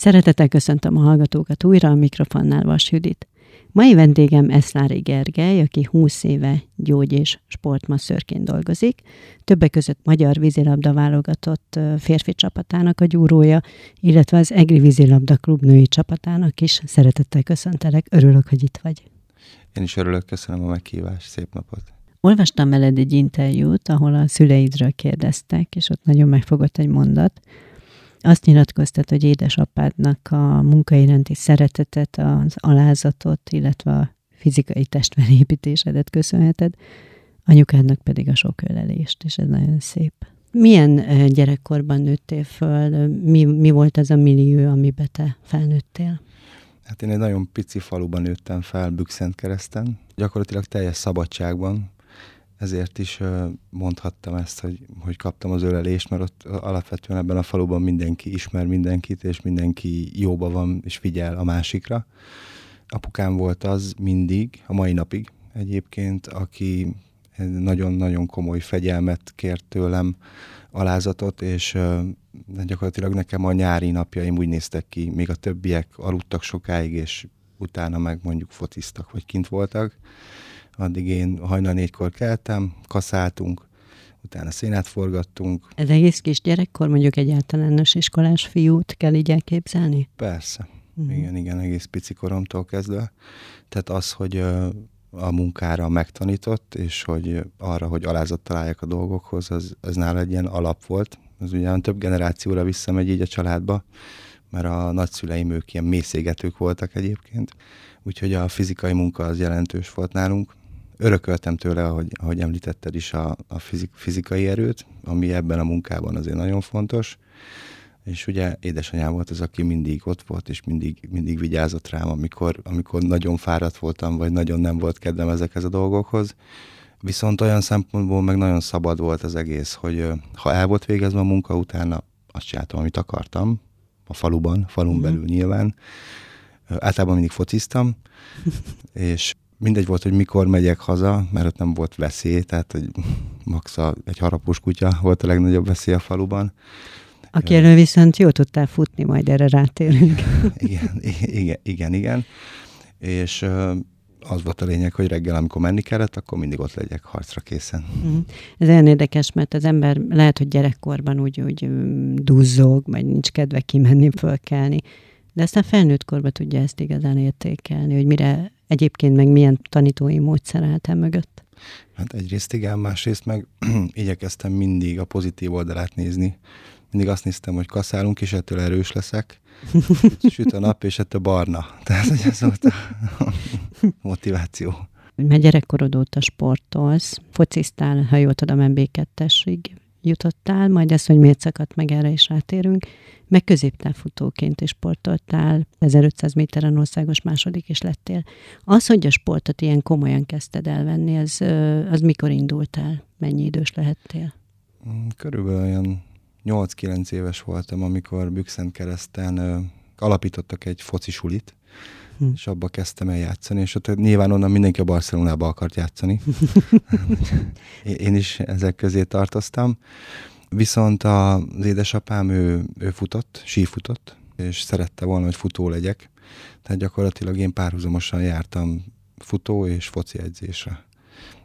Szeretettel köszöntöm a hallgatókat újra a mikrofonnál Vas Judit. Mai vendégem Eszlári Gergely, aki 20 éve gyógy- és sportmasszörként dolgozik. Többek között magyar vízilabda válogatott férfi csapatának a gyúrója, illetve az Egri vízilabda klub női csapatának is. Szeretettel köszöntelek, örülök, hogy itt vagy. Én is örülök, köszönöm a meghívást, szép napot. Olvastam veled egy interjút, ahol a szüleidről kérdeztek, és ott nagyon megfogott egy mondat, azt nyilatkoztat, hogy édesapádnak a munkairánti szeretetet, az alázatot, illetve a fizikai testverépítésedet köszönheted, anyukádnak pedig a sok ölelést, és ez nagyon szép. Milyen gyerekkorban nőttél föl? Mi, mi volt ez a millió, amiben te felnőttél? Hát én egy nagyon pici faluban nőttem fel, Bükszent kereszten. Gyakorlatilag teljes szabadságban ezért is mondhattam ezt, hogy, hogy kaptam az ölelést, mert ott alapvetően ebben a faluban mindenki ismer mindenkit, és mindenki jóba van, és figyel a másikra. Apukám volt az mindig, a mai napig egyébként, aki nagyon-nagyon komoly fegyelmet kért tőlem, alázatot, és gyakorlatilag nekem a nyári napjaim úgy néztek ki, még a többiek aludtak sokáig, és utána meg mondjuk fociztak, vagy kint voltak addig én hajnal négykor keltem, kaszáltunk, utána szénát forgattunk. Ez egész kis gyerekkor mondjuk egy általános iskolás fiút kell így elképzelni? Persze. Uh-huh. Igen, igen, egész pici koromtól kezdve. Tehát az, hogy a munkára megtanított, és hogy arra, hogy alázat találjak a dolgokhoz, az, az nála egy ilyen alap volt. Az ugyan több generációra visszamegy így a családba, mert a nagyszüleim ők ilyen mészégetők voltak egyébként, úgyhogy a fizikai munka az jelentős volt nálunk örököltem tőle, ahogy, ahogy említetted is, a, a fizik, fizikai erőt, ami ebben a munkában azért nagyon fontos. És ugye édesanyám volt az, aki mindig ott volt, és mindig, mindig vigyázott rám, amikor, amikor nagyon fáradt voltam, vagy nagyon nem volt kedvem ezekhez a dolgokhoz. Viszont olyan szempontból meg nagyon szabad volt az egész, hogy ha el volt végezve a munka utána, azt csináltam, amit akartam, a faluban, falun mm. belül nyilván. Általában mindig fociztam, és mindegy volt, hogy mikor megyek haza, mert ott nem volt veszély, tehát hogy max a, egy harapós kutya volt a legnagyobb veszély a faluban. Aki elő viszont jó tudtál futni, majd erre rátérünk. igen, igen, igen, igen. És az volt a lényeg, hogy reggel, amikor menni kellett, akkor mindig ott legyek harcra készen. Mm. Ez olyan érdekes, mert az ember lehet, hogy gyerekkorban úgy, úgy duzzog, vagy nincs kedve kimenni, fölkelni, de aztán felnőtt korban tudja ezt igazán értékelni, hogy mire egyébként meg milyen tanítói módszer állt el mögött? Hát egyrészt igen, másrészt meg igyekeztem mindig a pozitív oldalát nézni. Mindig azt néztem, hogy kaszálunk, és ettől erős leszek. Süt a nap, és ettől barna. Tehát, hogy ez volt a motiváció. Mert gyerekkorod óta sportolsz, fociztál, ha jól tudom, MB2-esig jutottál, majd ezt, hogy miért szakadt meg, erre is rátérünk meg középtávfutóként is sportoltál, 1500 méteren országos második is lettél. Az, hogy a sportot ilyen komolyan kezdted elvenni, az, az mikor indultál? Mennyi idős lehettél? Körülbelül olyan 8-9 éves voltam, amikor Bükszent kereszten alapítottak egy focisulit, hm. és abba kezdtem el játszani, és ott nyilván onnan mindenki a Barcelonába akart játszani. Én is ezek közé tartoztam. Viszont az édesapám, ő, ő futott, sífutott, és szerette volna, hogy futó legyek. Tehát gyakorlatilag én párhuzamosan jártam futó és foci edzésre.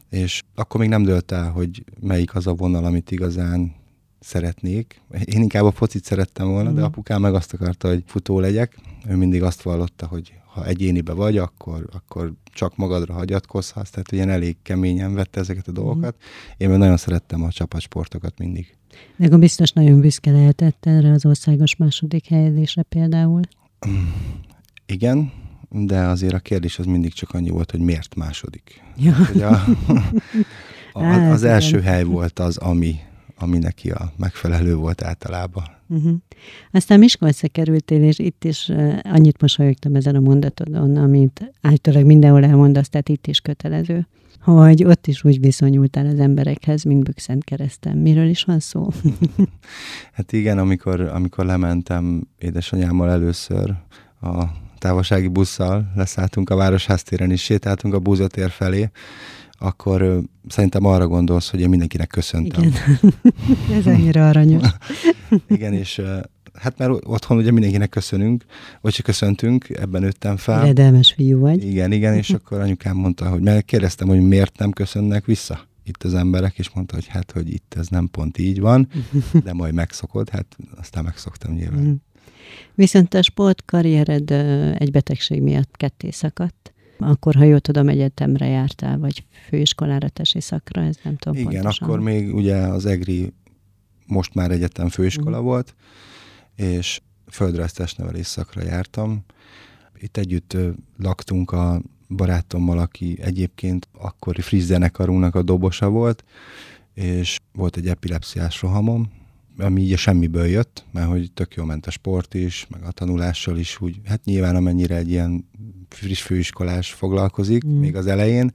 És akkor még nem dölt el, hogy melyik az a vonal, amit igazán szeretnék. Én inkább a focit szerettem volna, mm. de mhm. apukám meg azt akarta, hogy futó legyek. Ő mindig azt vallotta, hogy ha egyénibe vagy, akkor, akkor csak magadra hagyatkozhatsz, tehát ilyen elég keményen vette ezeket a mhm. dolgokat. Én meg nagyon szerettem a csapatsportokat mindig. De akkor biztos nagyon büszke lehetett erre az országos második helyezésre például. Igen, de azért a kérdés az mindig csak annyi volt, hogy miért második. Ja. Hogy a, a, hát, az első hely volt az, ami, ami neki a megfelelő volt általában. Uh-huh. Aztán Miskolcra kerültél, és itt is annyit mosolyogtam ezen a mondatodon, amit általában mindenhol elmondasz, tehát itt is kötelező hogy ott is úgy viszonyultál az emberekhez, mint Bükszent keresztem. Miről is van szó? hát igen, amikor, amikor lementem édesanyámmal először a távolsági busszal, leszálltunk a Városháztéren is, sétáltunk a Búzatér felé, akkor szerintem arra gondolsz, hogy én mindenkinek köszöntem. Igen. Ez annyira aranyos. igen, és Hát mert otthon ugye mindenkinek köszönünk, vagy csak köszöntünk, ebben nőttem fel. Redelmes fiú vagy. Igen, igen, és akkor anyukám mondta, hogy mert kérdeztem, hogy miért nem köszönnek vissza itt az emberek, és mondta, hogy hát, hogy itt ez nem pont így van, de majd megszokod, hát aztán megszoktam nyilván. Mm. Viszont a sportkarriered egy betegség miatt ketté szakadt. Akkor, ha jól tudom, egyetemre jártál, vagy főiskolára tesi szakra, ez nem tudom Igen, pontosan. akkor még ugye az EGRI most már egyetem főiskola mm. volt, és földrajztás nevelés szakra jártam. Itt együtt laktunk a barátommal, aki egyébként akkori Friss zenekarunknak a dobosa volt, és volt egy epilepsziás rohamom, ami így a semmiből jött, mert hogy tök jól ment a sport is, meg a tanulással is úgy, hát nyilván amennyire egy ilyen friss főiskolás foglalkozik, mm. még az elején,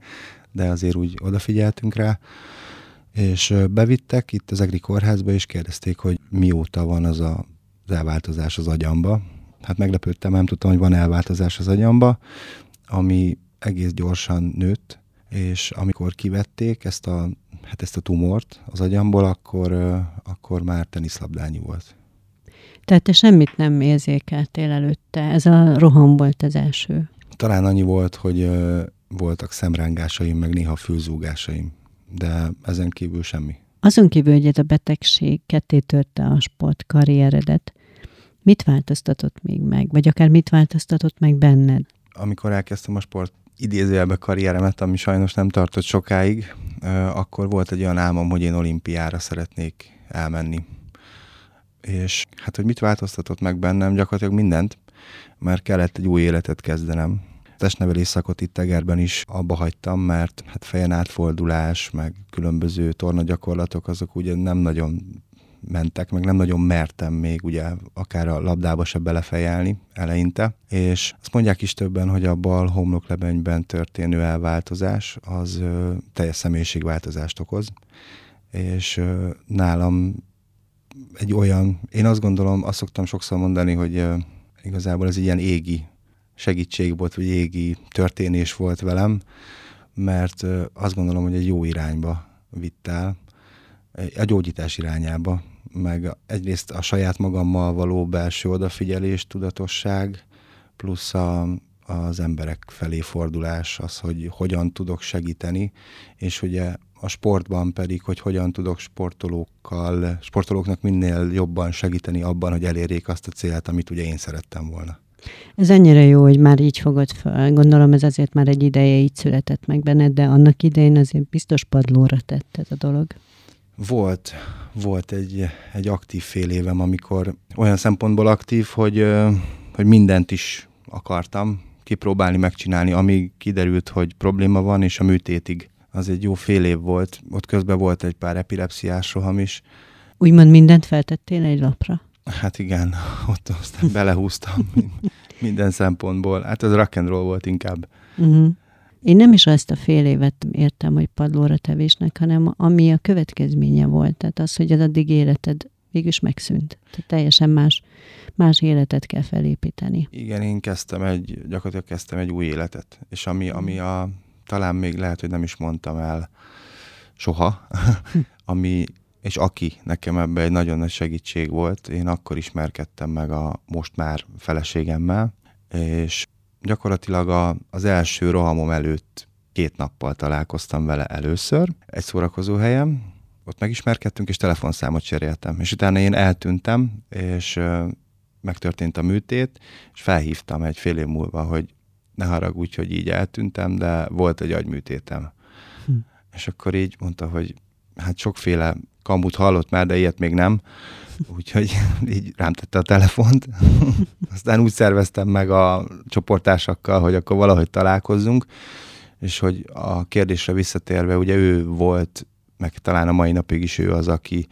de azért úgy odafigyeltünk rá, és bevittek itt az EGRI kórházba, és kérdezték, hogy mióta van az a, az elváltozás az agyamba. Hát meglepődtem, nem tudtam, hogy van elváltozás az agyamba, ami egész gyorsan nőtt, és amikor kivették ezt a, hát ezt a tumort az agyamból, akkor, akkor már teniszlabdányi volt. Tehát te semmit nem érzékeltél előtte? Ez a roham volt az első? Talán annyi volt, hogy voltak szemrángásaim, meg néha fülzúgásaim, de ezen kívül semmi. Azon kívül, hogy ez a betegség ketté törte a sportkarrieredet, mit változtatott még meg? Vagy akár mit változtatott meg benned? Amikor elkezdtem a sport idézőjelbe karrieremet, ami sajnos nem tartott sokáig, akkor volt egy olyan álmom, hogy én olimpiára szeretnék elmenni. És hát, hogy mit változtatott meg bennem? Gyakorlatilag mindent, mert kellett egy új életet kezdenem. Testnevelés szakot itt Egerben is abba hagytam, mert hát fejen átfordulás, meg különböző tornagyakorlatok, azok ugye nem nagyon mentek, meg nem nagyon mertem még ugye akár a labdába se belefejelni eleinte, és azt mondják is többen, hogy a bal homloklebenyben történő elváltozás az ö, teljes személyiségváltozást okoz, és ö, nálam egy olyan, én azt gondolom, azt szoktam sokszor mondani, hogy ö, igazából ez ilyen égi segítség volt, vagy égi történés volt velem, mert azt gondolom, hogy egy jó irányba vitt el, a gyógyítás irányába, meg egyrészt a saját magammal való belső odafigyelés, tudatosság, plusz a, az emberek felé fordulás, az, hogy hogyan tudok segíteni, és ugye a sportban pedig, hogy hogyan tudok sportolókkal, sportolóknak minél jobban segíteni abban, hogy elérjék azt a célt, amit ugye én szerettem volna. Ez ennyire jó, hogy már így fogod fel. Gondolom ez azért már egy ideje így született meg benned, de annak idején azért biztos padlóra tett ez a dolog. Volt, volt egy, egy aktív fél évem, amikor olyan szempontból aktív, hogy, hogy mindent is akartam kipróbálni, megcsinálni, amíg kiderült, hogy probléma van, és a műtétig. Az egy jó fél év volt. Ott közben volt egy pár epilepsziás roham is. Úgymond mindent feltettél egy lapra? Hát igen, ott aztán belehúztam minden szempontból. Hát az rock and roll volt inkább. Uh-huh. Én nem is azt a fél évet értem, hogy padlóra tevésnek, hanem ami a következménye volt. Tehát az, hogy az addig életed végülis megszűnt. Tehát teljesen más, más életet kell felépíteni. Igen, én kezdtem egy, gyakorlatilag kezdtem egy új életet. És ami, ami a, talán még lehet, hogy nem is mondtam el soha, ami, és aki nekem ebben egy nagyon nagy segítség volt, én akkor ismerkedtem meg a most már feleségemmel, és gyakorlatilag a, az első rohamom előtt két nappal találkoztam vele először, egy szórakozó helyem, ott megismerkedtünk, és telefonszámot cseréltem. És utána én eltűntem, és megtörtént a műtét, és felhívtam egy fél év múlva, hogy ne haragudj, hogy így eltűntem, de volt egy agyműtétem. Hm. És akkor így mondta, hogy hát sokféle kamut hallott már, de ilyet még nem. Úgyhogy így rám tette a telefont. Aztán úgy szerveztem meg a csoportársakkal, hogy akkor valahogy találkozzunk, és hogy a kérdésre visszatérve, ugye ő volt, meg talán a mai napig is ő az, aki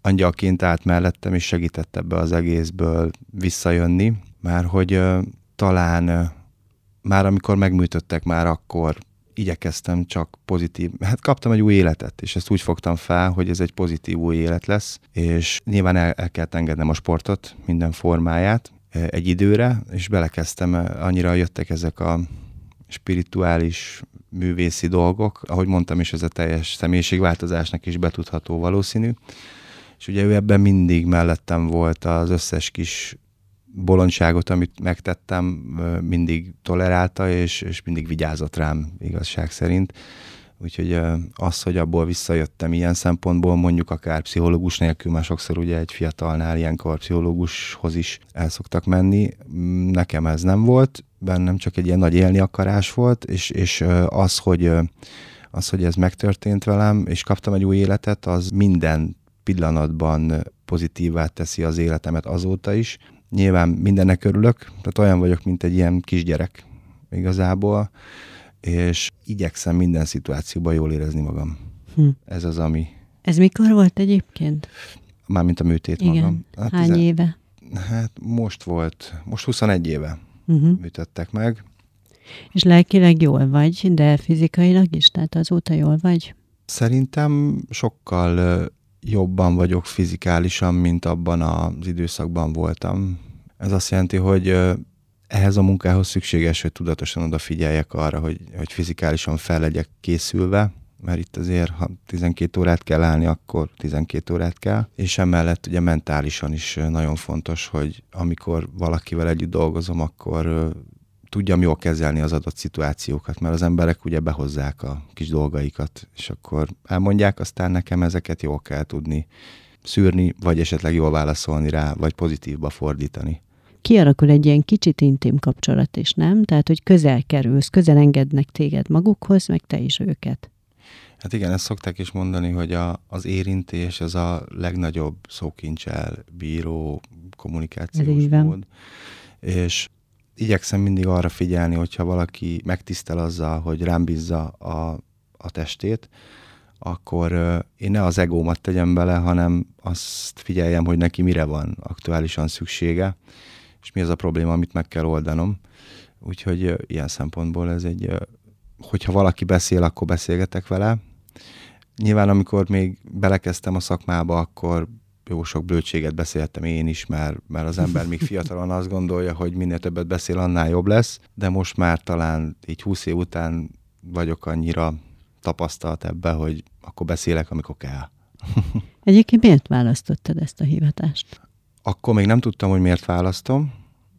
angyalként állt mellettem, és segített ebbe az egészből visszajönni, már hogy talán már amikor megműtöttek, már akkor igyekeztem csak pozitív, hát kaptam egy új életet, és ezt úgy fogtam fel, hogy ez egy pozitív új élet lesz, és nyilván el, el kell engednem a sportot, minden formáját e, egy időre, és belekezdtem, e, annyira jöttek ezek a spirituális művészi dolgok, ahogy mondtam is, ez a teljes személyiségváltozásnak is betudható valószínű, és ugye ő ebben mindig mellettem volt az összes kis bolondságot, amit megtettem, mindig tolerálta, és, és mindig vigyázott rám igazság szerint. Úgyhogy az, hogy abból visszajöttem ilyen szempontból, mondjuk akár pszichológus nélkül, mert sokszor ugye egy fiatalnál ilyenkor pszichológushoz is el szoktak menni, nekem ez nem volt, bennem csak egy ilyen nagy élni akarás volt, és, és az, hogy az, hogy ez megtörtént velem, és kaptam egy új életet, az minden pillanatban pozitívá teszi az életemet azóta is. Nyilván mindennek örülök, tehát olyan vagyok, mint egy ilyen kisgyerek igazából, és igyekszem minden szituációban jól érezni magam. Hm. Ez az, ami... Ez mikor volt egyébként? Mármint a műtét Igen. magam. Hát Hány tizen... éve? Hát most volt, most 21 éve uh-huh. műtöttek meg. És lelkileg jól vagy, de fizikailag is? Tehát azóta jól vagy? Szerintem sokkal jobban vagyok fizikálisan, mint abban az időszakban voltam. Ez azt jelenti, hogy ehhez a munkához szükséges, hogy tudatosan odafigyeljek arra, hogy, hogy fizikálisan fel legyek készülve, mert itt azért, ha 12 órát kell állni, akkor 12 órát kell, és emellett ugye mentálisan is nagyon fontos, hogy amikor valakivel együtt dolgozom, akkor tudjam jól kezelni az adott szituációkat, mert az emberek ugye behozzák a kis dolgaikat, és akkor elmondják, aztán nekem ezeket jól kell tudni szűrni, vagy esetleg jól válaszolni rá, vagy pozitívba fordítani kialakul egy ilyen kicsit intim kapcsolat is, nem? Tehát, hogy közel kerülsz, közel engednek téged magukhoz, meg te is őket. Hát igen, ezt szokták is mondani, hogy a, az érintés az a legnagyobb szókincsel bíró kommunikációs mód. És igyekszem mindig arra figyelni, hogyha valaki megtisztel azzal, hogy rám bízza a, a testét, akkor én ne az egómat tegyem bele, hanem azt figyeljem, hogy neki mire van aktuálisan szüksége, és mi az a probléma, amit meg kell oldanom. Úgyhogy ilyen szempontból ez egy, uh, hogyha valaki beszél, akkor beszélgetek vele. Nyilván, amikor még belekezdtem a szakmába, akkor jó sok blödséget beszéltem én is, mert, mert az ember még fiatalon azt gondolja, hogy minél többet beszél, annál jobb lesz, de most már talán így 20 év után vagyok annyira tapasztalt ebbe, hogy akkor beszélek, amikor kell. Egyébként miért választottad ezt a hivatást? Akkor még nem tudtam, hogy miért választom,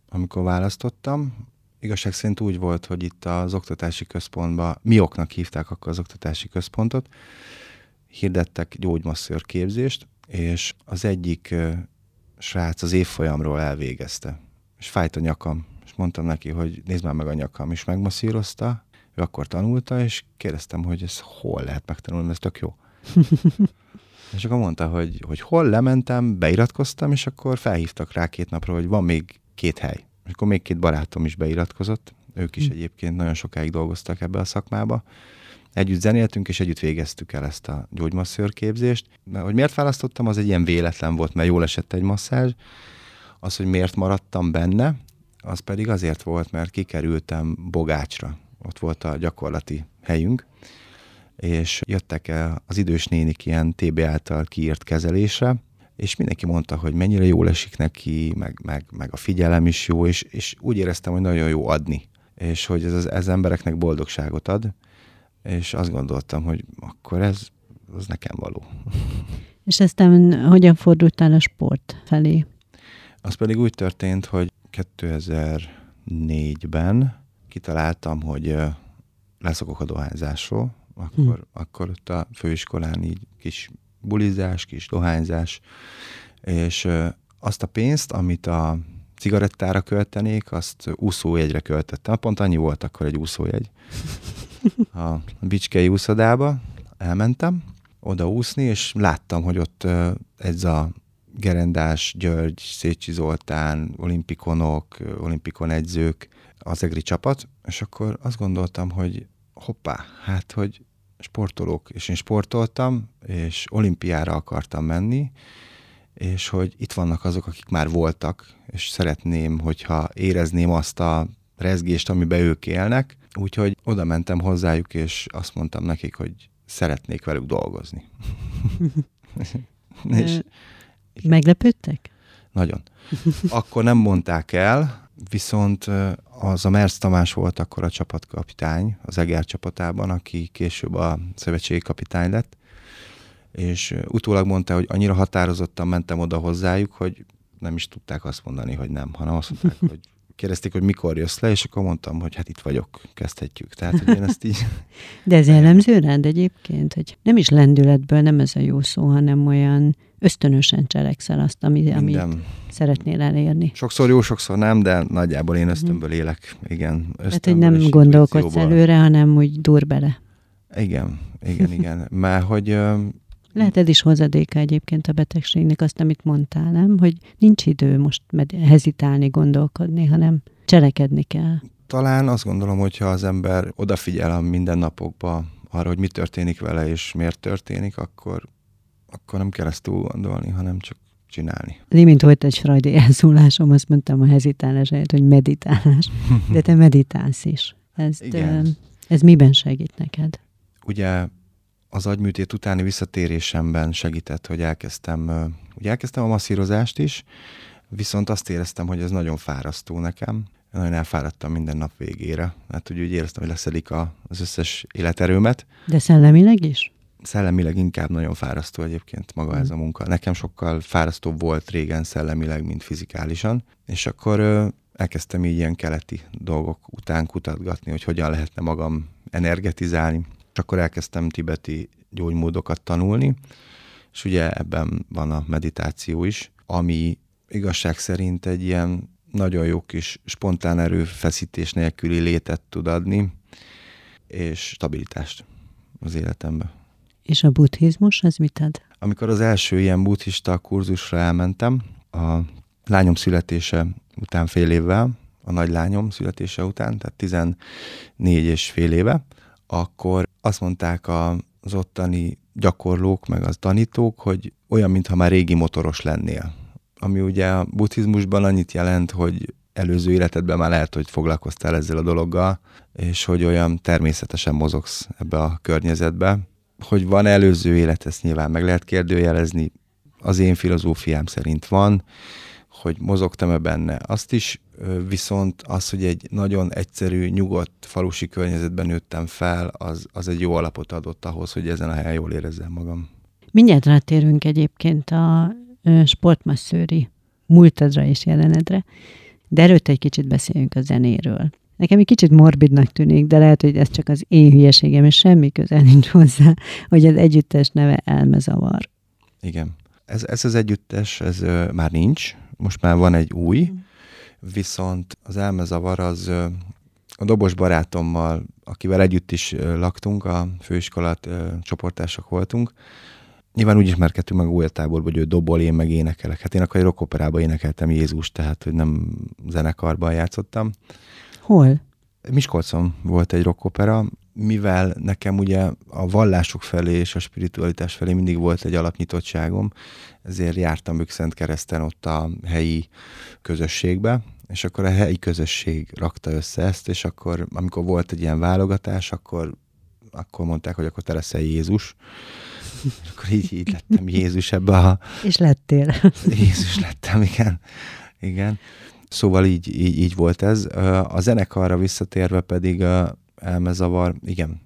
amikor választottam. Igazság szerint úgy volt, hogy itt az oktatási központban, mioknak hívták akkor az oktatási központot, hirdettek gyógymasszőr képzést, és az egyik srác az évfolyamról elvégezte, és fájt a nyakam, és mondtam neki, hogy nézd már meg a nyakam, és megmasszírozta, ő akkor tanulta, és kérdeztem, hogy ez hol lehet megtanulni, ez tök jó. és akkor mondta, hogy, hogy hol lementem, beiratkoztam, és akkor felhívtak rá két napra, hogy van még két hely. És akkor még két barátom is beiratkozott, ők is hm. egyébként nagyon sokáig dolgoztak ebbe a szakmába, együtt zenéltünk, és együtt végeztük el ezt a gyógymasszőr képzést. De hogy miért választottam, az egy ilyen véletlen volt, mert jól esett egy masszázs. Az, hogy miért maradtam benne, az pedig azért volt, mert kikerültem Bogácsra. Ott volt a gyakorlati helyünk, és jöttek el az idős nénik ilyen TB által kiírt kezelésre, és mindenki mondta, hogy mennyire jól esik neki, meg, meg, meg a figyelem is jó, és, és úgy éreztem, hogy nagyon jó adni, és hogy ez az ez embereknek boldogságot ad, és azt gondoltam, hogy akkor ez az nekem való. És aztán hogyan fordultál a sport felé? Az pedig úgy történt, hogy 2004-ben kitaláltam, hogy leszokok a dohányzásról, akkor, hm. akkor ott a főiskolán így kis bulizás, kis dohányzás, és azt a pénzt, amit a cigarettára költenék, azt úszójegyre költöttem. Pont annyi volt akkor egy úszójegy. A Bicskei úszodába. Elmentem oda úszni, és láttam, hogy ott ez a Gerendás, György, Szécsi Zoltán, olimpikonok, olimpikon edzők, az egri csapat, és akkor azt gondoltam, hogy hoppá, hát, hogy sportolók, és én sportoltam, és olimpiára akartam menni, és hogy itt vannak azok, akik már voltak, és szeretném, hogyha érezném azt a rezgést, amiben ők élnek. Úgyhogy oda mentem hozzájuk, és azt mondtam nekik, hogy szeretnék velük dolgozni. és, Meglepődtek? Nagyon. Akkor nem mondták el, viszont az a Mersz Tamás volt akkor a csapatkapitány az Eger csapatában, aki később a szövetségi kapitány lett, és utólag mondta, hogy annyira határozottan mentem oda hozzájuk, hogy nem is tudták azt mondani, hogy nem, hanem azt mondták, hogy kérdezték, hogy mikor jössz le, és akkor mondtam, hogy hát itt vagyok, kezdhetjük. Tehát, hogy én ezt így... De ez jellemző rád egyébként, hogy nem is lendületből, nem ez a jó szó, hanem olyan ösztönösen cselekszel azt, ami, amit szeretnél elérni. Sokszor jó, sokszor nem, de nagyjából én ösztönből élek. Igen. Tehát, hogy nem gondolkodsz előre, hanem úgy dur bele. Igen, igen, igen. Mert hogy lehet ez is hozadéka egyébként a betegségnek, azt, amit mondtál, nem? Hogy nincs idő most hezitálni, gondolkodni, hanem cselekedni kell. Talán azt gondolom, hogyha az ember odafigyel a mindennapokba arra, hogy mi történik vele, és miért történik, akkor, akkor nem kell ezt túl gondolni, hanem csak csinálni. Az imént volt egy frajdi elszólásom, azt mondtam a hezitálás helyett, hogy meditálás. De te meditálsz is. Ezt, Igen. Ez miben segít neked? Ugye az agyműtét utáni visszatérésemben segített, hogy elkezdtem, ugye elkezdtem a masszírozást is, viszont azt éreztem, hogy ez nagyon fárasztó nekem. Nagyon elfáradtam minden nap végére. Hát úgy, úgy éreztem, hogy leszedik a, az összes életerőmet. De szellemileg is? Szellemileg inkább nagyon fárasztó egyébként maga mm. ez a munka. Nekem sokkal fárasztóbb volt régen szellemileg, mint fizikálisan. És akkor elkezdtem így ilyen keleti dolgok után kutatgatni, hogy hogyan lehetne magam energetizálni és akkor elkezdtem tibeti gyógymódokat tanulni, és ugye ebben van a meditáció is, ami igazság szerint egy ilyen nagyon jó kis spontán erőfeszítés nélküli létet tud adni, és stabilitást az életembe. És a buddhizmus, az mit ad? Amikor az első ilyen buddhista kurzusra elmentem, a lányom születése után fél évvel, a nagylányom születése után, tehát 14 és fél éve, akkor azt mondták az ottani gyakorlók, meg az tanítók, hogy olyan, mintha már régi motoros lennél. Ami ugye a buddhizmusban annyit jelent, hogy előző életedben már lehet, hogy foglalkoztál ezzel a dologgal, és hogy olyan természetesen mozogsz ebbe a környezetbe. Hogy van előző élet, ezt nyilván meg lehet kérdőjelezni. Az én filozófiám szerint van, hogy mozogtam-e benne. Azt is viszont az, hogy egy nagyon egyszerű, nyugodt falusi környezetben nőttem fel, az, az egy jó alapot adott ahhoz, hogy ezen a helyen jól érezzem magam. Mindjárt rátérünk egyébként a sportmasszőri múltadra és jelenedre, de előtte egy kicsit beszéljünk a zenéről. Nekem egy kicsit morbidnak tűnik, de lehet, hogy ez csak az én hülyeségem, és semmi közel nincs hozzá, hogy az együttes neve elmezavar. Igen. Ez, ez az együttes, ez ö, már nincs, most már van egy új, mm viszont az elmezavar az a dobos barátommal, akivel együtt is laktunk, a főiskolát csoportások voltunk, Nyilván úgy ismerkedtünk meg új táborban, hogy ő dobol, én meg énekelek. Hát én akkor egy rockoperába énekeltem Jézus, tehát hogy nem zenekarban játszottam. Hol? Miskolcon volt egy rockopera, mivel nekem ugye a vallások felé és a spiritualitás felé mindig volt egy alapnyitottságom, ezért jártam ők Szent Kereszten ott a helyi közösségbe, és akkor a helyi közösség rakta össze ezt, és akkor amikor volt egy ilyen válogatás, akkor, akkor mondták, hogy akkor te leszel Jézus. És akkor így, így lettem Jézus ebbe a... És lettél. Jézus lettem, igen. Igen. Szóval így, így, így volt ez. A zenekarra visszatérve pedig elmezavar, igen.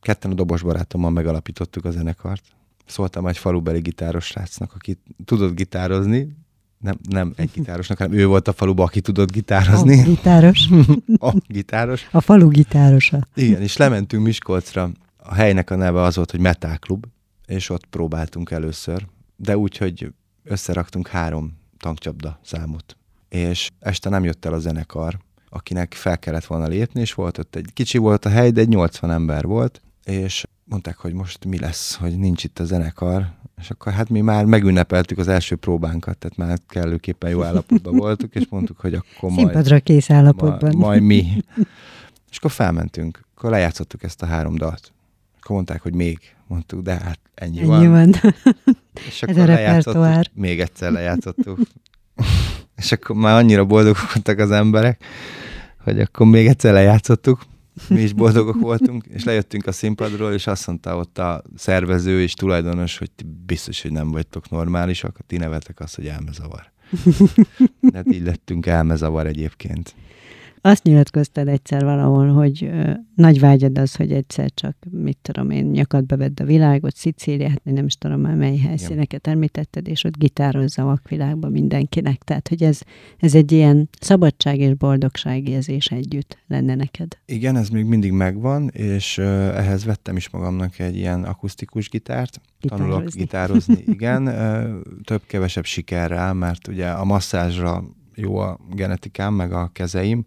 Ketten a dobos barátommal megalapítottuk a zenekart. Szóltam egy falubeli gitáros srácnak, aki tudott gitározni, nem, nem egy gitárosnak, hanem ő volt a faluba, aki tudott gitározni. A gitáros. a gitáros. A falu gitárosa. Igen, és lementünk Miskolcra. A helynek a neve az volt, hogy Metal Club, és ott próbáltunk először, de úgy, hogy összeraktunk három tankcsapda számot. És este nem jött el a zenekar, akinek fel kellett volna lépni, és volt ott egy kicsi volt a hely, de egy 80 ember volt, és mondták, hogy most mi lesz, hogy nincs itt a zenekar, és akkor hát mi már megünnepeltük az első próbánkat, tehát már kellőképpen jó állapotban voltunk, és mondtuk, hogy akkor majd... Színpadra kész állapotban. Ma, majd mi. És akkor felmentünk, akkor lejátszottuk ezt a három dalt. Akkor mondták, hogy még. Mondtuk, de hát ennyi, ennyi van. van. És akkor Ez a lejátszottuk, még egyszer lejátszottuk. és akkor már annyira boldogok voltak az emberek, hogy akkor még egyszer lejátszottuk, mi is boldogok voltunk, és lejöttünk a színpadról, és azt mondta ott a szervező és tulajdonos, hogy biztos, hogy nem vagytok normálisak, ti nevetek azt, hogy elmezavar. hát így lettünk elmezavar egyébként. Azt nyilatkoztad egyszer valahol, hogy ö, nagy vágyad az, hogy egyszer csak, mit tudom én, nyakadba vedd a világot, Szicíliát, nem is tudom már mely helyszíneket említetted, és ott gitározza a vakvilágban mindenkinek. Tehát, hogy ez, ez egy ilyen szabadság és boldogság érzés együtt lenne neked. Igen, ez még mindig megvan, és uh, ehhez vettem is magamnak egy ilyen akusztikus gitárt. Gitározni. Tanulok gitározni, igen. Több-kevesebb sikerrel, mert ugye a masszázsra jó a genetikám, meg a kezeim,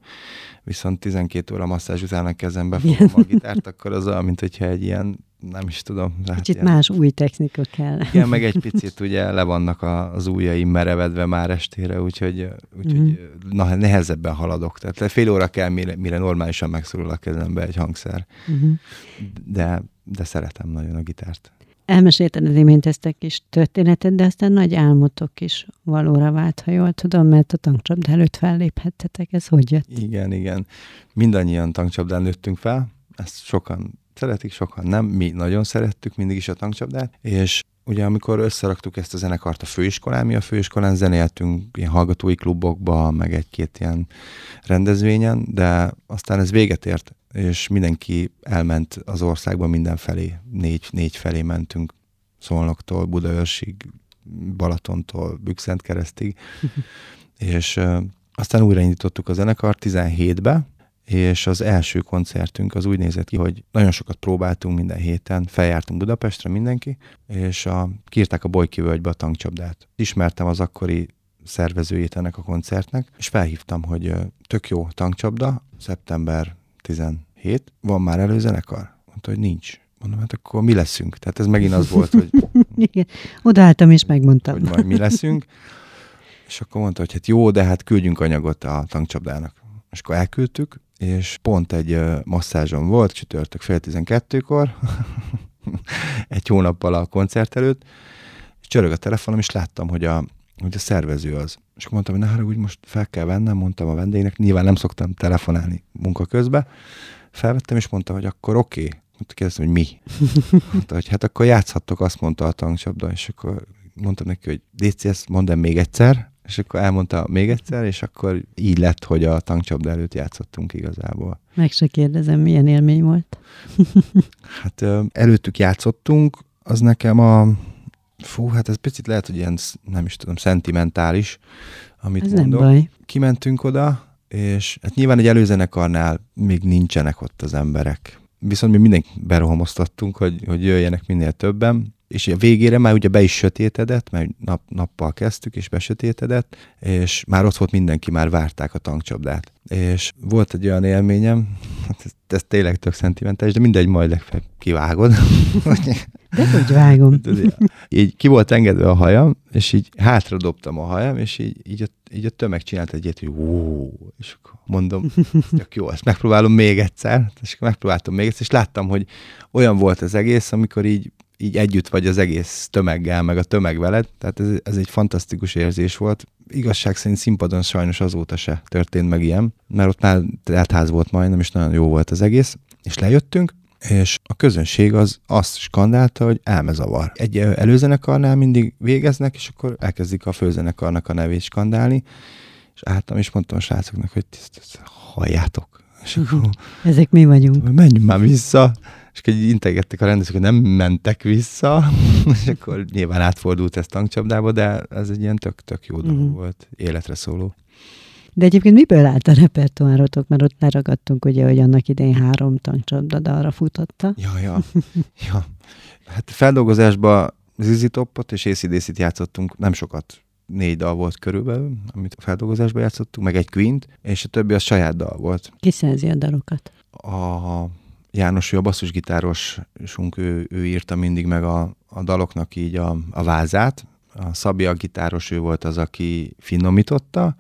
viszont 12 óra masszázs után a kezembe fogom a gitárt, akkor az olyan, mint hogyha egy ilyen, nem is tudom. Kicsit ilyen, más új technika kell. Igen, meg egy picit ugye le vannak az ujjaim merevedve már estére, úgyhogy, úgyhogy mm. na, nehezebben haladok. Tehát fél óra kell, mire, mire normálisan megszorul a kezembe egy hangszer. Mm-hmm. De, de szeretem nagyon a gitárt. Elmesélted az imént ezt a kis történetet, de aztán nagy álmotok is valóra vált, ha jól tudom, mert a tankcsapda előtt felléphettetek. Ez hogy jött? Igen, igen. Mindannyian tankcsapdán nőttünk fel. Ezt sokan szeretik, sokan nem. Mi nagyon szerettük mindig is a tankcsapdát, és ugye amikor összeraktuk ezt a zenekart a főiskolán, mi a főiskolán zenéltünk ilyen hallgatói klubokba, meg egy-két ilyen rendezvényen, de aztán ez véget ért, és mindenki elment az országban mindenfelé, négy, négy felé mentünk, Szolnoktól, Budaörsig, Balatontól, Bükszent keresztig, és uh, aztán újraindítottuk a zenekart 17-be, és az első koncertünk az úgy nézett ki, hogy nagyon sokat próbáltunk minden héten, feljártunk Budapestre mindenki, és a, kiírták a Bolykivölgybe a tankcsapdát. Ismertem az akkori szervezőjét ennek a koncertnek, és felhívtam, hogy tök jó tankcsapda, szeptember 17, van már előzenekar? Mondta, hogy nincs. Mondom, hát akkor mi leszünk? Tehát ez megint az volt, hogy... Igen, odaálltam és megmondtam. Hogy majd mi leszünk. És akkor mondta, hogy hát jó, de hát küldjünk anyagot a tankcsapdának. És akkor elküldtük, és pont egy masszázsom volt, csütörtök fél tizenkettőkor, egy hónappal a koncert előtt, és csörög a telefonom, és láttam, hogy a, hogy a szervező az. És akkor mondtam, hogy ne haragudj, most fel kell vennem, mondtam a vendégnek, nyilván nem szoktam telefonálni munka közben, felvettem, és mondta, hogy akkor oké. Okay. Kérdeztem, hogy mi? Mondta, hogy hát akkor játszhattok, azt mondta a tankcsapda, és akkor mondtam neki, hogy Déci, ezt mondd még egyszer, és akkor elmondta még egyszer, és akkor így lett, hogy a tankcsapda előtt játszottunk igazából. Meg se kérdezem, milyen élmény volt? hát előttük játszottunk, az nekem a fú, hát ez picit lehet, hogy ilyen, nem is tudom, szentimentális, amit ez mondok. Nem baj. Kimentünk oda, és hát nyilván egy előzenekarnál még nincsenek ott az emberek. Viszont mi mindenki berohamoztattunk, hogy, hogy jöjjenek minél többen, és a végére már ugye be is sötétedett, mert nap, nappal kezdtük, és besötétedett, és már ott volt mindenki, már várták a tankcsapdát. És volt egy olyan élményem, hát ez, ez tényleg tök szentimentális, de mindegy, majd legfeljebb kivágod. De hogy vágom. így ki volt engedve a hajam, és így hátra dobtam a hajam, és így, így, a, így a tömeg csinált egy ilyet, hogy ó, és akkor mondom, tök jó, ezt megpróbálom még egyszer, és megpróbáltam még egyszer, és láttam, hogy olyan volt az egész, amikor így így együtt vagy az egész tömeggel, meg a tömeg veled, tehát ez, ez egy fantasztikus érzés volt. Igazság szerint színpadon sajnos azóta se történt meg ilyen, mert ott már teltház volt majdnem, és nagyon jó volt az egész, és lejöttünk, és a közönség az azt skandálta, hogy elmezavar. Egy előzenekarnál mindig végeznek, és akkor elkezdik a főzenekarnak a nevét skandálni, és álltam, és mondtam a srácoknak, hogy halljátok. És akkor, Ezek mi vagyunk. Menjünk már vissza és akkor integettek a rendezők, hogy nem mentek vissza, és akkor nyilván átfordult ez tankcsapdába, de ez egy ilyen tök-tök jó dolog uh-huh. volt, életre szóló. De egyébként miből állt a repertoárotok? Mert ott leragadtunk ugye, hogy annak idején három tankcsapda arra futotta. Ja, ja. ja. Hát feldolgozásban Zizi Topot és ACDC-t játszottunk, nem sokat, négy dal volt körülbelül, amit a feldolgozásban játszottunk, meg egy Queen-t, és a többi az saját dal volt. Ki szerzi a dalokat? A János, ő a basszusgitárosunk, ő, ő írta mindig meg a, a daloknak így a, a vázát. A Szabi a gitáros, ő volt az, aki finomította,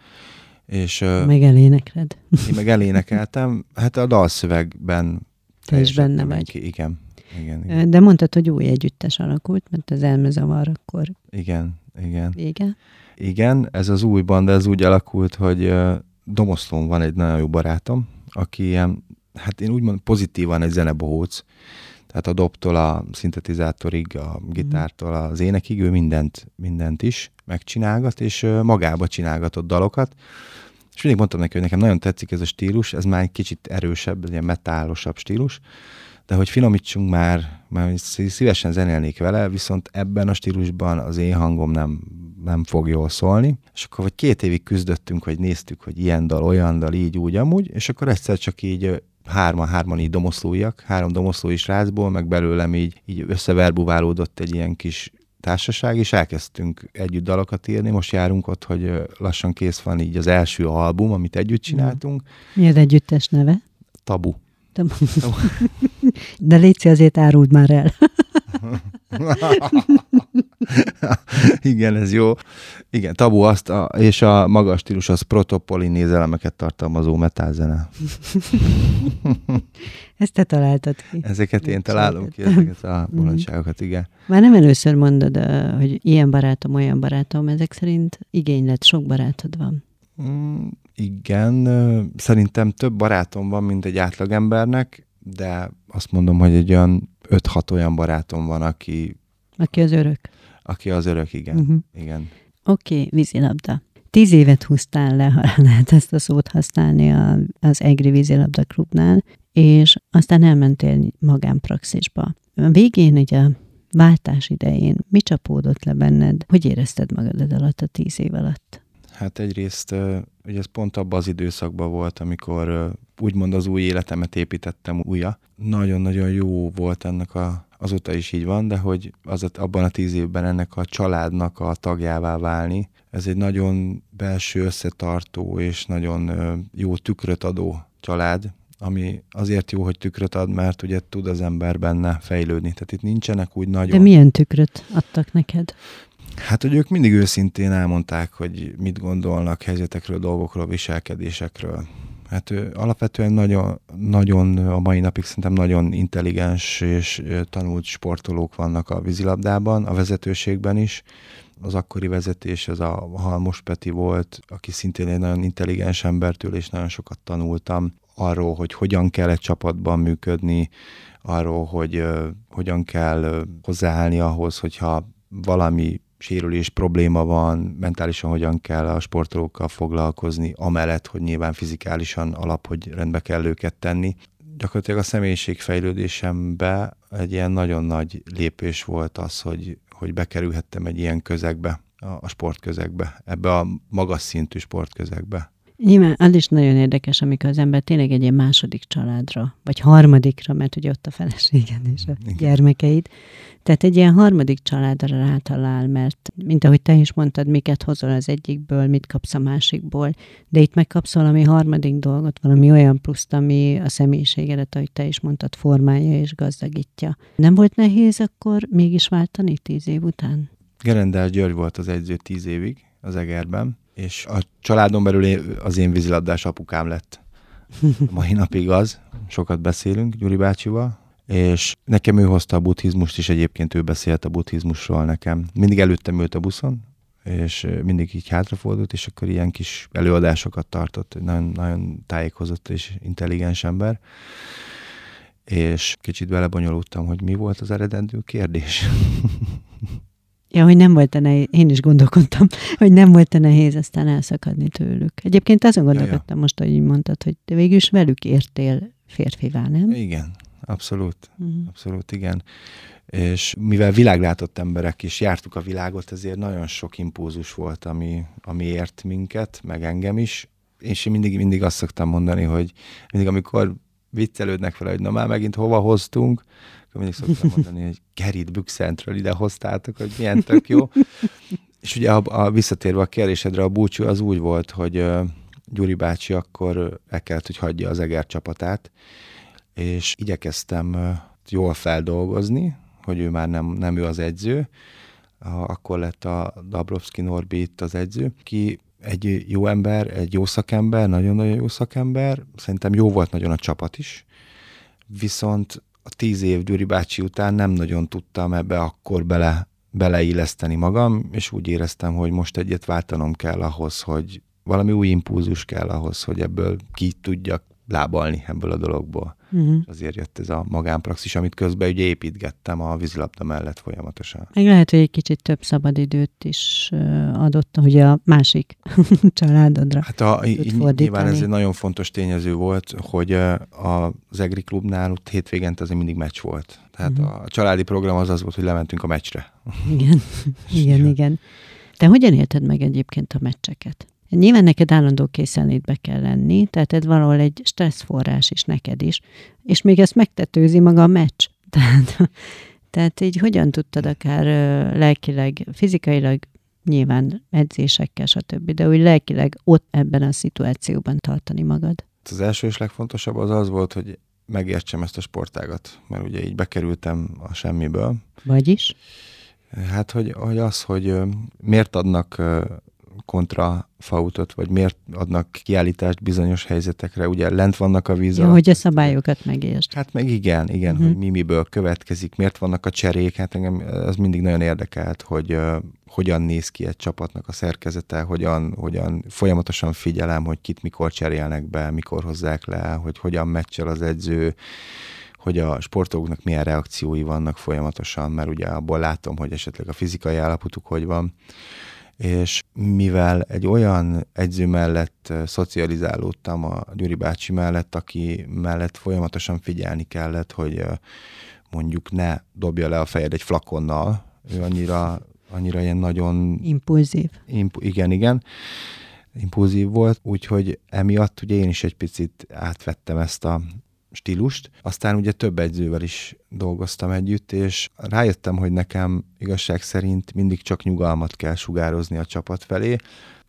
és... Meg elénekled. Én meg elénekeltem. Hát a dalszövegben... Te is benne vagy. Ki, igen, igen, igen. De mondtad, hogy új együttes alakult, mert az elmezavar akkor... Igen, igen. Igen? Igen, ez az új banda, ez úgy alakult, hogy Domoszlón van egy nagyon jó barátom, aki ilyen hát én úgy mondom, pozitívan egy zenebohóc, tehát a dobtól a szintetizátorig, a gitártól az énekig, ő mindent, mindent is megcsinálgat, és magába csinálgatott dalokat, És mindig mondtam neki, hogy nekem nagyon tetszik ez a stílus, ez már egy kicsit erősebb, ilyen metálosabb stílus, de hogy finomítsunk már, mert szívesen zenélnék vele, viszont ebben a stílusban az én hangom nem, nem fog jól szólni. És akkor vagy két évig küzdöttünk, hogy néztük, hogy ilyen dal, olyan dal, így, úgy, amúgy, és akkor egyszer csak így hárman, hárman így domoszlóiak, három domoszlói srácból, meg belőlem így, így összeverbuválódott egy ilyen kis társaság, és elkezdtünk együtt dalokat írni. Most járunk ott, hogy lassan kész van így az első album, amit együtt csináltunk. Mi az együttes neve? Tabu. Tabu. De Léci, azért áruld már el. Igen, ez jó. Igen, tabu azt, a, és a magas stílus az protopolinéz elemeket tartalmazó metálzene. Ezt te találtad ki. Ezeket én találom ki, ezeket a mhm. bolondságokat, igen. Már nem először mondod, hogy ilyen barátom, olyan barátom, ezek szerint igénylet, sok barátod van. Mm, igen, szerintem több barátom van, mint egy átlagembernek, de azt mondom, hogy egy olyan 5-6 olyan barátom van, aki... Aki az örök. Aki az örök, igen. Uh-huh. igen. Oké, okay, vízilabda. Tíz évet húztál le, ha lehet ezt a szót használni a, az Egri vízilabda klubnál, és aztán elmentél magánpraxisba. A végén ugye a váltás idején mi csapódott le benned? Hogy érezted magad alatt a tíz év alatt? Hát egyrészt ugye ez pont abban az időszakban volt, amikor úgymond az új életemet építettem újra. Nagyon-nagyon jó volt ennek a, azóta is így van, de hogy az abban a tíz évben ennek a családnak a tagjává válni, ez egy nagyon belső összetartó és nagyon jó tükröt adó család, ami azért jó, hogy tükröt ad, mert ugye tud az ember benne fejlődni. Tehát itt nincsenek úgy nagyon... De milyen tükröt adtak neked? Hát, hogy ők mindig őszintén elmondták, hogy mit gondolnak helyzetekről, dolgokról, viselkedésekről. Hát ő alapvetően nagyon, nagyon a mai napig szerintem nagyon intelligens és tanult sportolók vannak a vízilabdában, a vezetőségben is. Az akkori vezetés, ez a Halmos Peti volt, aki szintén egy nagyon intelligens embertől, és nagyon sokat tanultam arról, hogy hogyan kell egy csapatban működni, arról, hogy hogyan kell uh, hozzáállni ahhoz, hogyha valami sérülés probléma van, mentálisan hogyan kell a sportolókkal foglalkozni, amellett, hogy nyilván fizikálisan alap, hogy rendbe kell őket tenni. Gyakorlatilag a személyiségfejlődésembe egy ilyen nagyon nagy lépés volt az, hogy, hogy bekerülhettem egy ilyen közegbe, a, sportközegbe, ebbe a magas szintű sportközegbe. Nyilván az is nagyon érdekes, amikor az ember tényleg egy ilyen második családra, vagy harmadikra, mert ugye ott a feleséged és a Igen. gyermekeid. Tehát egy ilyen harmadik családra rátalál, mert mint ahogy te is mondtad, miket hozol az egyikből, mit kapsz a másikból, de itt megkapsz valami harmadik dolgot, valami olyan pluszt, ami a személyiségedet, ahogy te is mondtad, formája és gazdagítja. Nem volt nehéz akkor mégis váltani tíz év után? Gerendás György volt az egyző tíz évig az Egerben, és a családon belül az én vízilabdás apukám lett. Mai napig az, sokat beszélünk Gyuri bácsival, és nekem ő hozta a buddhizmust, és egyébként ő beszélt a buddhizmusról nekem. Mindig előttem ült a buszon, és mindig így hátrafordult, és akkor ilyen kis előadásokat tartott, nagyon, nagyon tájékozott és intelligens ember. És kicsit belebonyolultam, hogy mi volt az eredendő kérdés. Ja, hogy nem volt-e nehéz, én is gondolkodtam, hogy nem volt-e nehéz aztán elszakadni tőlük. Egyébként azon gondolkodtam ja, ja. most, hogy így mondtad, hogy te végül is velük értél férfivá, nem? Igen, abszolút, uh-huh. abszolút igen. És mivel világlátott emberek is jártuk a világot, ezért nagyon sok impulzus volt, ami, ami ért minket, meg engem is. És én mindig, mindig azt szoktam mondani, hogy mindig amikor viccelődnek vele, hogy na már megint hova hoztunk, mindig szoktam mondani, hogy Gerit Bükszentről ide hoztátok, hogy milyen tök jó. És ugye a, a visszatérve a kérdésedre, a búcsú az úgy volt, hogy uh, Gyuri bácsi akkor el kellett, hogy hagyja az Eger csapatát, és igyekeztem uh, jól feldolgozni, hogy ő már nem, nem ő az edző. Uh, akkor lett a Dabrowski Norbi itt az edző, ki egy jó ember, egy jó szakember, nagyon-nagyon jó szakember, szerintem jó volt nagyon a csapat is, viszont a tíz év Gyuri bácsi után nem nagyon tudtam ebbe akkor bele, beleilleszteni magam, és úgy éreztem, hogy most egyet váltanom kell ahhoz, hogy valami új impulzus kell ahhoz, hogy ebből ki tudjak lábalni ebből a dologból. Uh-huh. Azért jött ez a magánpraxis, amit közben ugye építgettem a vízilabda mellett folyamatosan. Meg lehet, hogy egy kicsit több szabadidőt is adott, hogy a másik családodra Hát a, nyilván ez egy nagyon fontos tényező volt, hogy az Egri Klubnál ott hétvégente azért mindig meccs volt. Tehát uh-huh. a családi program az az volt, hogy lementünk a meccsre. Igen, igen, igen. Te hogyan élted meg egyébként a meccseket? Nyilván neked állandó készenlétbe kell lenni, tehát ez valahol egy stresszforrás is neked is, és még ezt megtetőzi maga a meccs. Tehát, tehát így hogyan tudtad akár lelkileg, fizikailag, nyilván edzésekkel, stb., de úgy lelkileg ott ebben a szituációban tartani magad? Az első és legfontosabb az az volt, hogy megértsem ezt a sportágat, mert ugye így bekerültem a semmiből. Vagyis? Hát, hogy, hogy az, hogy miért adnak kontra fautot, vagy miért adnak kiállítást bizonyos helyzetekre, ugye lent vannak a víz Jó, hogy a szabályokat megértsd. Hát meg igen, igen, uh-huh. hogy mi miből következik, miért vannak a cserék, hát engem az mindig nagyon érdekelt, hogy uh, hogyan néz ki egy csapatnak a szerkezete, hogyan, hogyan folyamatosan figyelem, hogy kit mikor cserélnek be, mikor hozzák le, hogy hogyan meccsel az edző, hogy a sportolóknak milyen reakciói vannak folyamatosan, mert ugye abból látom, hogy esetleg a fizikai állapotuk hogy van és mivel egy olyan edző mellett szocializálódtam a Gyuri bácsi mellett, aki mellett folyamatosan figyelni kellett, hogy mondjuk ne dobja le a fejed egy flakonnal, ő annyira, annyira ilyen nagyon... Impulzív. Impu, igen, igen impulzív volt, úgyhogy emiatt ugye én is egy picit átvettem ezt a stílust. Aztán ugye több edzővel is dolgoztam együtt, és rájöttem, hogy nekem igazság szerint mindig csak nyugalmat kell sugározni a csapat felé.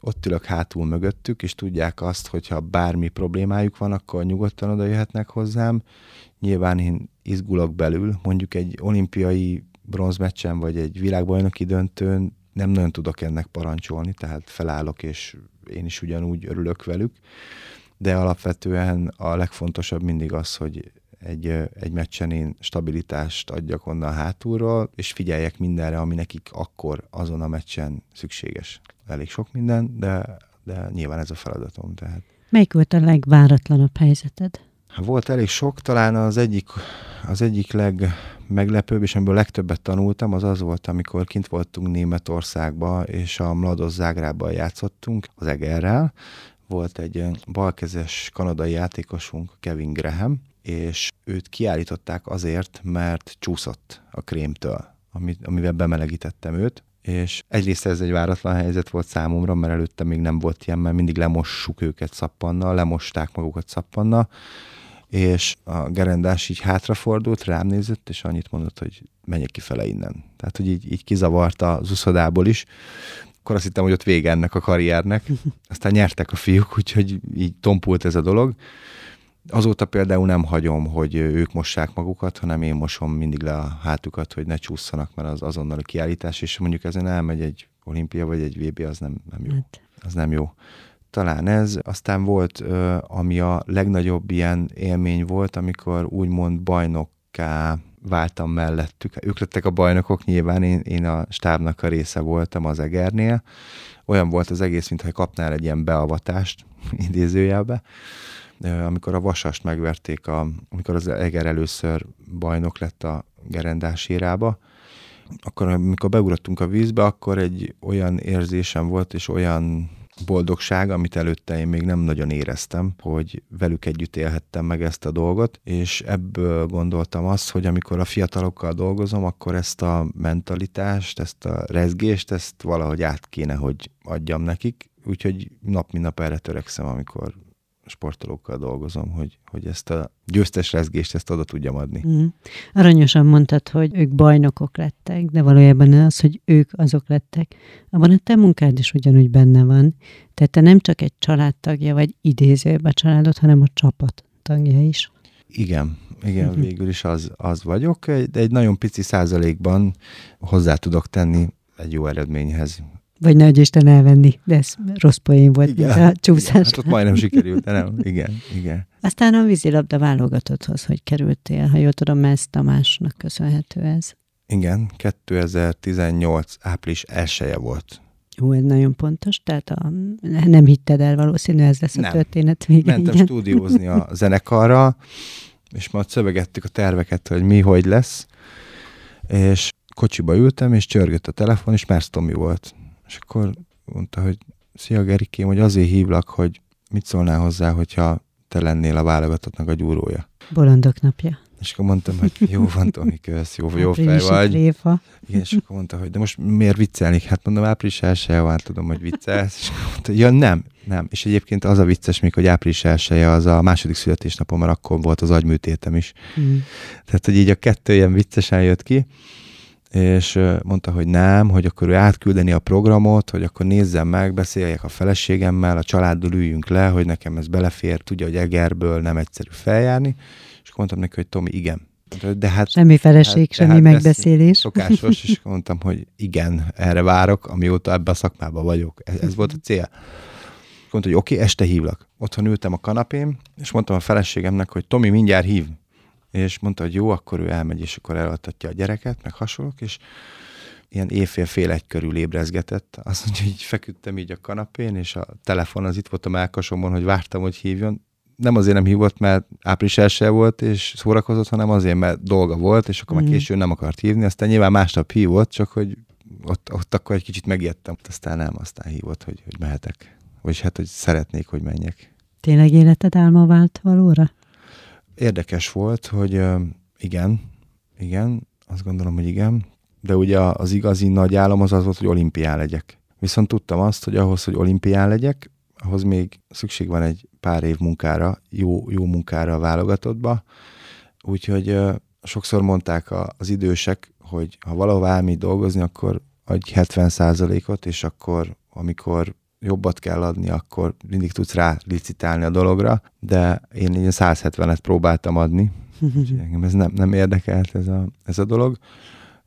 Ott ülök hátul mögöttük, és tudják azt, hogyha bármi problémájuk van, akkor nyugodtan oda jöhetnek hozzám. Nyilván én izgulok belül, mondjuk egy olimpiai bronzmeccsen, vagy egy világbajnoki döntőn nem nagyon tudok ennek parancsolni, tehát felállok, és én is ugyanúgy örülök velük de alapvetően a legfontosabb mindig az, hogy egy, egy meccsen én stabilitást adjak onnan hátulról, és figyeljek mindenre, ami nekik akkor azon a meccsen szükséges. Elég sok minden, de, de nyilván ez a feladatom. Tehát. Melyik volt a legváratlanabb helyzeted? Hát volt elég sok, talán az egyik, az egyik legmeglepőbb, és amiből legtöbbet tanultam, az az volt, amikor kint voltunk Németországba, és a Mlados Zágrában játszottunk az Egerrel, volt egy balkezes kanadai játékosunk, Kevin Graham, és őt kiállították azért, mert csúszott a krémtől, amit, amivel bemelegítettem őt, és egyrészt ez egy váratlan helyzet volt számomra, mert előtte még nem volt ilyen, mert mindig lemossuk őket szappannal, lemosták magukat szappannal, és a gerendás így hátrafordult, rám nézett, és annyit mondott, hogy menjek kifele innen. Tehát, hogy így, így kizavarta az uszodából is, akkor azt hittem, hogy ott vége ennek a karriernek. Aztán nyertek a fiúk, úgyhogy így tompult ez a dolog. Azóta például nem hagyom, hogy ők mossák magukat, hanem én mosom mindig le a hátukat, hogy ne csúszanak, mert az azonnali kiállítás, és mondjuk ezen elmegy egy olimpia vagy egy VB, az nem, nem jó. Hát. Az nem jó. Talán ez. Aztán volt, ami a legnagyobb ilyen élmény volt, amikor úgymond bajnokká váltam mellettük. Ők lettek a bajnokok, nyilván én, én a stábnak a része voltam az Egernél. Olyan volt az egész, mintha kapnál egy ilyen beavatást, idézőjelbe. Amikor a Vasast megverték, a, amikor az Eger először bajnok lett a gerendás érába, akkor amikor beugrottunk a vízbe, akkor egy olyan érzésem volt, és olyan boldogság, amit előtte én még nem nagyon éreztem, hogy velük együtt élhettem meg ezt a dolgot, és ebből gondoltam azt, hogy amikor a fiatalokkal dolgozom, akkor ezt a mentalitást, ezt a rezgést, ezt valahogy át kéne, hogy adjam nekik, úgyhogy nap mint nap erre törekszem, amikor sportolókkal dolgozom, hogy, hogy ezt a győztes rezgést ezt oda tudjam adni. Mm. Aranyosan mondtad, hogy ők bajnokok lettek, de valójában az, hogy ők azok lettek, abban a te munkád is ugyanúgy benne van. Tehát te nem csak egy családtagja vagy idézőben a családot, hanem a csapat tagja is. Igen, igen, uh-huh. végül is az, az vagyok, de egy nagyon pici százalékban hozzá tudok tenni egy jó eredményhez. Vagy nagy Isten elvenni, de ez rossz poén volt, igen, mint a csúszás. Igen, hát ott majdnem sikerült, de nem, igen, igen. Aztán a vízilabda válogatotthoz, hogy kerültél, ha jól tudom, ez Tamásnak köszönhető ez. Igen, 2018 április elsője volt. Jó, ez nagyon pontos, tehát a, nem hitted el valószínű, ez lesz a nem. történet vége. Mentem igen. stúdiózni a zenekarra, és majd szövegettük a terveket, hogy mi, hogy lesz, és kocsiba ültem, és csörgött a telefon, és Mersz Tomi volt. És akkor mondta, hogy szia Gerikém, hogy azért hívlak, hogy mit szólnál hozzá, hogyha te lennél a válogatottnak a gyúrója. Bolondok napja. És akkor mondtam, hogy jó van, Tomi, kösz, jó, jó fej vagy. Réfa. Igen, és akkor mondta, hogy de most miért viccelni? Hát mondom, április első van, tudom, hogy viccelsz. És mondta, ja nem, nem. És egyébként az a vicces még, hogy április első az a második születésnapom, mert akkor volt az agyműtétem is. Mm. Tehát, hogy így a kettő ilyen viccesen jött ki és mondta, hogy nem, hogy akkor ő átküldeni a programot, hogy akkor nézzem meg, beszéljek a feleségemmel, a családdal üljünk le, hogy nekem ez belefér, tudja, hogy Egerből nem egyszerű feljárni, és mondtam neki, hogy Tomi, igen. De hát, semmi feleség, hát, semmi hát megbeszélés. Szokásos, és mondtam, hogy igen, erre várok, amióta ebbe a szakmában vagyok. Ez, ez volt a cél. Mondta, hogy oké, okay, este hívlak. Otthon ültem a kanapém, és mondtam a feleségemnek, hogy Tomi, mindjárt hív és mondta, hogy jó, akkor ő elmegy, és akkor elaltatja a gyereket, meg hasonlók, és ilyen éjfél fél egy körül ébrezgetett. Azt mondja, hogy így feküdtem így a kanapén, és a telefon az itt volt a melkasomon, hogy vártam, hogy hívjon. Nem azért nem hívott, mert április első volt, és szórakozott, hanem azért, mert dolga volt, és akkor mm. már későn nem akart hívni. Aztán nyilván másnap hívott, csak hogy ott, ott akkor egy kicsit megijedtem. Aztán nem, aztán hívott, hogy, hogy mehetek. Vagyis hát, hogy szeretnék, hogy menjek. Tényleg életed álma vált valóra? Érdekes volt, hogy igen, igen, azt gondolom, hogy igen, de ugye az igazi nagy álom az az volt, hogy olimpián legyek. Viszont tudtam azt, hogy ahhoz, hogy olimpián legyek, ahhoz még szükség van egy pár év munkára, jó, jó munkára a válogatottba. Úgyhogy sokszor mondták az idősek, hogy ha valahol elmégy dolgozni, akkor adj 70 ot és akkor, amikor jobbat kell adni, akkor mindig tudsz rá licitálni a dologra, de én így 170-et próbáltam adni, engem ez nem, nem érdekelt ez a, ez a dolog,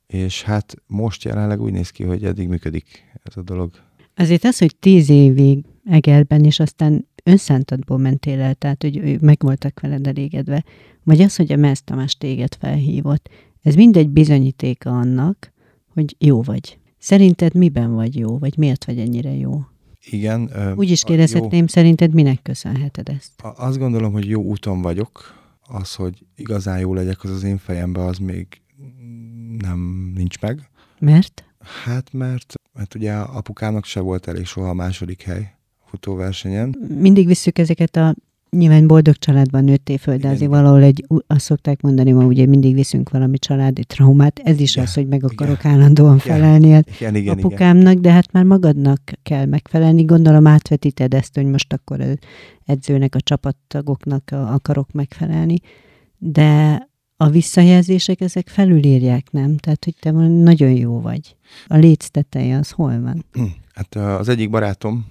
és hát most jelenleg úgy néz ki, hogy eddig működik ez a dolog. Azért az, hogy tíz évig Egerben, és aztán önszántadból mentél el, tehát hogy meg voltak veled elégedve, vagy az, hogy a Mersz Tamás téged felhívott, ez mindegy bizonyítéka annak, hogy jó vagy. Szerinted miben vagy jó, vagy miért vagy ennyire jó? Igen. Úgy is kérdezhetném, jó, szerinted minek köszönheted ezt? Azt gondolom, hogy jó úton vagyok. Az, hogy igazán jó legyek, az az én fejemben, az még nem nincs meg. Mert? Hát mert, mert ugye apukának se volt elég soha a második hely futóversenyen. Mindig visszük ezeket a nyilván boldog családban nőttél föl, de azért valahol egy, azt szokták mondani, ma ugye mindig viszünk valami családi traumát, ez is igen, az, hogy meg akarok igen, állandóan igen, felelni igen, igen, igen, apukámnak, de hát már magadnak kell megfelelni. Gondolom átvetíted ezt, hogy most akkor az edzőnek, a csapattagoknak akarok megfelelni, de a visszajelzések ezek felülírják, nem? Tehát, hogy te nagyon jó vagy. A léc teteje az hol van? Hát az egyik barátom,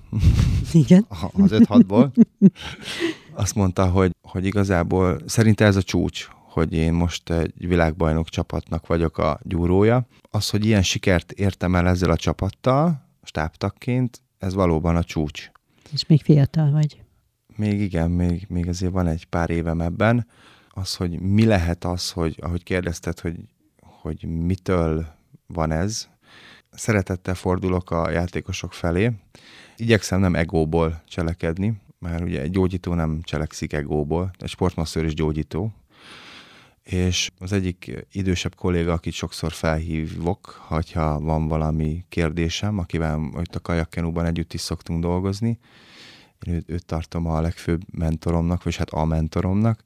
Igen? az 5-6-ból, azt mondta, hogy, hogy igazából szerinte ez a csúcs, hogy én most egy világbajnok csapatnak vagyok a gyúrója. Az, hogy ilyen sikert értem el ezzel a csapattal, stábtakként, ez valóban a csúcs. És még fiatal vagy. Még igen, még, még azért van egy pár évem ebben. Az, hogy mi lehet az, hogy ahogy kérdezted, hogy, hogy mitől van ez, szeretettel fordulok a játékosok felé. Igyekszem nem egóból cselekedni, mert ugye egy gyógyító nem cselekszik egóból, egy sportmasször is gyógyító. És az egyik idősebb kolléga, akit sokszor felhívok, ha van valami kérdésem, akivel itt a kajakkenúban együtt is szoktunk dolgozni, én őt, őt tartom a legfőbb mentoromnak, vagy hát a mentoromnak.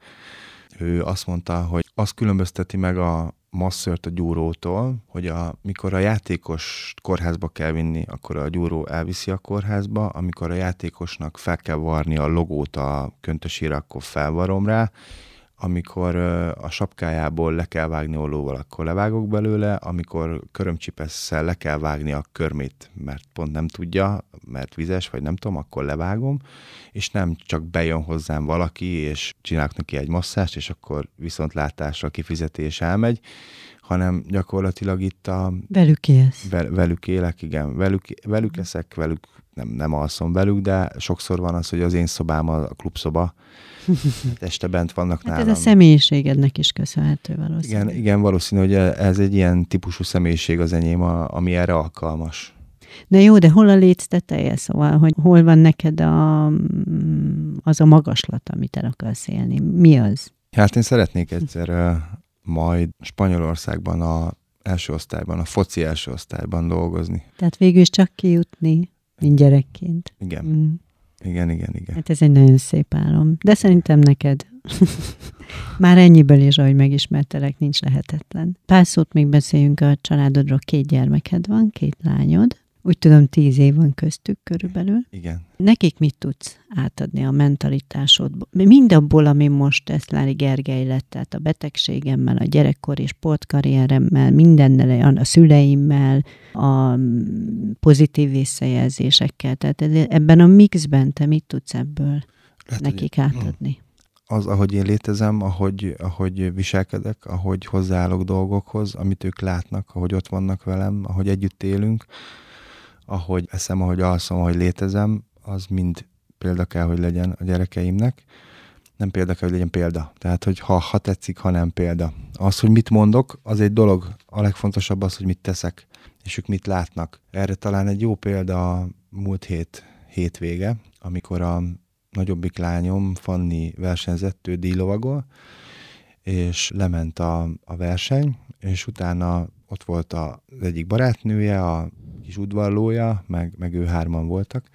Ő azt mondta, hogy azt különbözteti meg a, masszört a gyúrótól, hogy a, mikor a játékos kórházba kell vinni, akkor a gyúró elviszi a kórházba, amikor a játékosnak fel kell varni a logót a köntösére, akkor felvarom rá, amikor a sapkájából le kell vágni ollóval, akkor levágok belőle, amikor körömcsipesszel le kell vágni a körmét, mert pont nem tudja, mert vizes, vagy nem tudom, akkor levágom, és nem csak bejön hozzám valaki, és csinálok neki egy masszást, és akkor viszontlátásra kifizetés elmegy, hanem gyakorlatilag itt a... Velük élsz. velük élek, igen. Velük, velük eszek, velük nem, nem alszom velük, de sokszor van az, hogy az én szobám a klubszoba, hát este bent vannak hát nálam. ez a személyiségednek is köszönhető valószínűleg. Igen, igen, valószínű, hogy ez egy ilyen típusú személyiség az enyém, a, ami erre alkalmas. Na jó, de hol a létsz teteje? Szóval, hogy hol van neked a, az a magaslat, amit el akarsz élni? Mi az? Hát én szeretnék egyszer majd Spanyolországban a első osztályban, a foci első osztályban dolgozni. Tehát végül is csak kijutni, mint gyerekként. Igen. Mm. Igen, igen, igen. Hát ez egy nagyon szép álom. De szerintem neked már ennyiből is, ahogy megismertelek, nincs lehetetlen. Pár szót még beszéljünk a családodról. Két gyermeked van, két lányod. Úgy tudom, tíz év van köztük körülbelül. Igen. Nekik mit tudsz átadni a mentalitásodból? Mindabból, ami most ezt Lári Gergely lett, tehát a betegségemmel, a gyerekkor és sportkarrieremmel, mindennel, a szüleimmel, a pozitív visszajelzésekkel. Tehát ebben a mixben te mit tudsz ebből Lehet, nekik hogy... átadni? az, ahogy én létezem, ahogy, ahogy viselkedek, ahogy hozzáállok dolgokhoz, amit ők látnak, ahogy ott vannak velem, ahogy együtt élünk, ahogy eszem, ahogy alszom, ahogy létezem, az mind példa kell, hogy legyen a gyerekeimnek. Nem példa kell, hogy legyen példa. Tehát, hogy ha, ha tetszik, ha nem példa. Az, hogy mit mondok, az egy dolog. A legfontosabb az, hogy mit teszek, és ők mit látnak. Erre talán egy jó példa a múlt hét hétvége, amikor a nagyobbik lányom, Fanni versenyzett, ő díjlovagol, és lement a, a verseny, és utána ott volt az egyik barátnője, a kis udvarlója, meg, meg ő hárman voltak,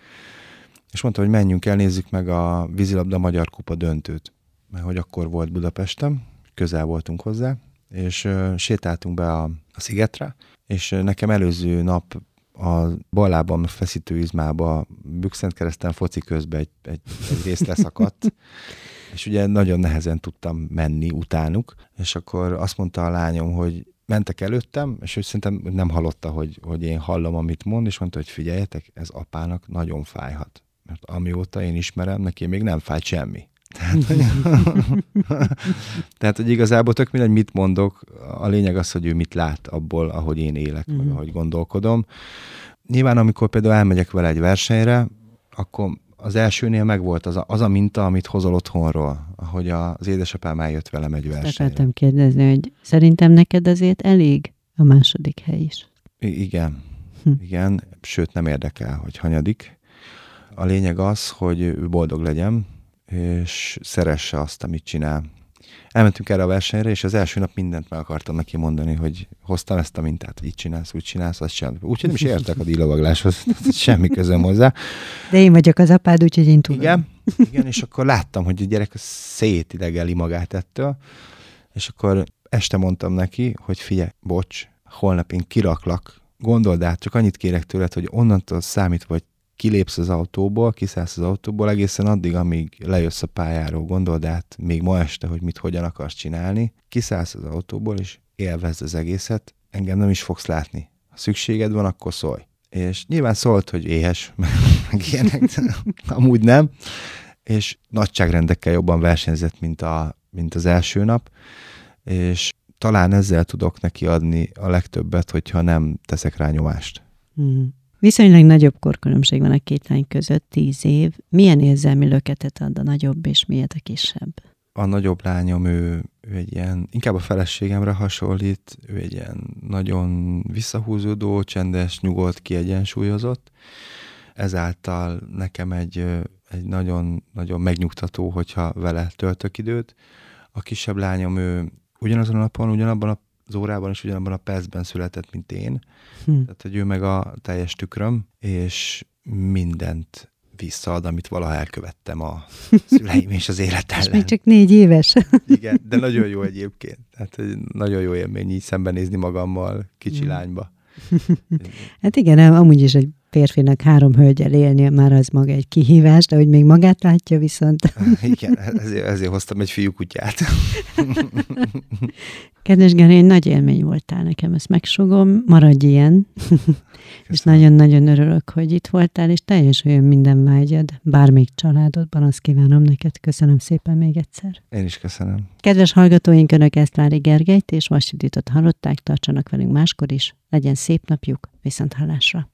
és mondta, hogy menjünk el, nézzük meg a vízilabda Magyar Kupa döntőt, mert hogy akkor volt Budapesten, közel voltunk hozzá, és uh, sétáltunk be a, a szigetre, és uh, nekem előző nap a bal feszítő izmába bükszent kereszten foci közben egy, egy, egy rész leszakadt, és ugye nagyon nehezen tudtam menni utánuk, és akkor azt mondta a lányom, hogy mentek előttem, és ő szerintem nem hallotta, hogy, hogy én hallom, amit mond, és mondta, hogy figyeljetek, ez apának nagyon fájhat. Mert amióta én ismerem, neki még nem fájt semmi. Tehát, hogy, tehát, hogy igazából tök mindegy, mit mondok, a lényeg az, hogy ő mit lát abból, ahogy én élek, mm-hmm. vagy mhm. ahogy gondolkodom. Nyilván, amikor például elmegyek vele egy versenyre, akkor az elsőnél megvolt az a, az a minta, amit hozol otthonról, ahogy az édesapám eljött velem egy versenyre. Akartam kérdezni, hogy szerintem neked azért elég a második hely is. I- igen, hm. igen, sőt nem érdekel, hogy hanyadik. A lényeg az, hogy ő boldog legyen, és szeresse azt, amit csinál. Elmentünk erre a versenyre, és az első nap mindent meg akartam neki mondani, hogy hoztam ezt a mintát, hogy így csinálsz, úgy csinálsz, azt csinálsz. Úgyhogy nem is értek a díjlovagláshoz, semmi közöm hozzá. De én vagyok az apád, úgyhogy én tudom. Igen, igen, és akkor láttam, hogy a gyerek szétidegeli magát ettől, és akkor este mondtam neki, hogy figyelj, bocs, holnap én kiraklak, gondold át, csak annyit kérek tőled, hogy onnantól számít, vagy kilépsz az autóból, kiszállsz az autóból egészen addig, amíg lejössz a pályáról, gondold át még ma este, hogy mit hogyan akarsz csinálni, kiszállsz az autóból, és élvezd az egészet, engem nem is fogsz látni. Ha szükséged van, akkor szólj. És nyilván szólt, hogy éhes, meg ilyenek, amúgy nem, és nagyságrendekkel jobban versenyzett, mint, a, mint az első nap, és talán ezzel tudok neki adni a legtöbbet, hogyha nem teszek rá nyomást. Mm. Viszonylag nagyobb korkülönbség van a két lány között, tíz év. Milyen érzelmi löketet ad a nagyobb, és miért a kisebb? A nagyobb lányom, ő, ő egy ilyen, inkább a feleségemre hasonlít, ő egy ilyen nagyon visszahúzódó, csendes, nyugodt, kiegyensúlyozott. Ezáltal nekem egy, egy nagyon, nagyon megnyugtató, hogyha vele töltök időt. A kisebb lányom, ő ugyanazon a napon, ugyanabban a az órában és ugyanabban a percben született, mint én. Hm. Tehát, hogy ő meg a teljes tükröm, és mindent visszaad, amit valaha elkövettem a szüleim és az élet ellen. És még csak négy éves. Igen, de nagyon jó egyébként. Tehát nagyon jó élmény így szembenézni magammal kicsi hm. lányba. Hát igen, amúgy is egy férfinak három hölgyel élnie már az maga egy kihívás, de hogy még magát látja viszont. Igen, ezért, ezért hoztam egy fiúkutyát. Kedves Gerény, nagy élmény voltál nekem, ezt megsugom, maradj ilyen. és nagyon-nagyon örülök, hogy itt voltál, és teljesüljön minden vágyad, bármelyik családodban, azt kívánom neked. Köszönöm szépen még egyszer. Én is köszönöm. Kedves hallgatóink, Önök Esztvári Gergelyt és Vasiditot hallották, tartsanak velünk máskor is. Legyen szép napjuk, viszont hallásra.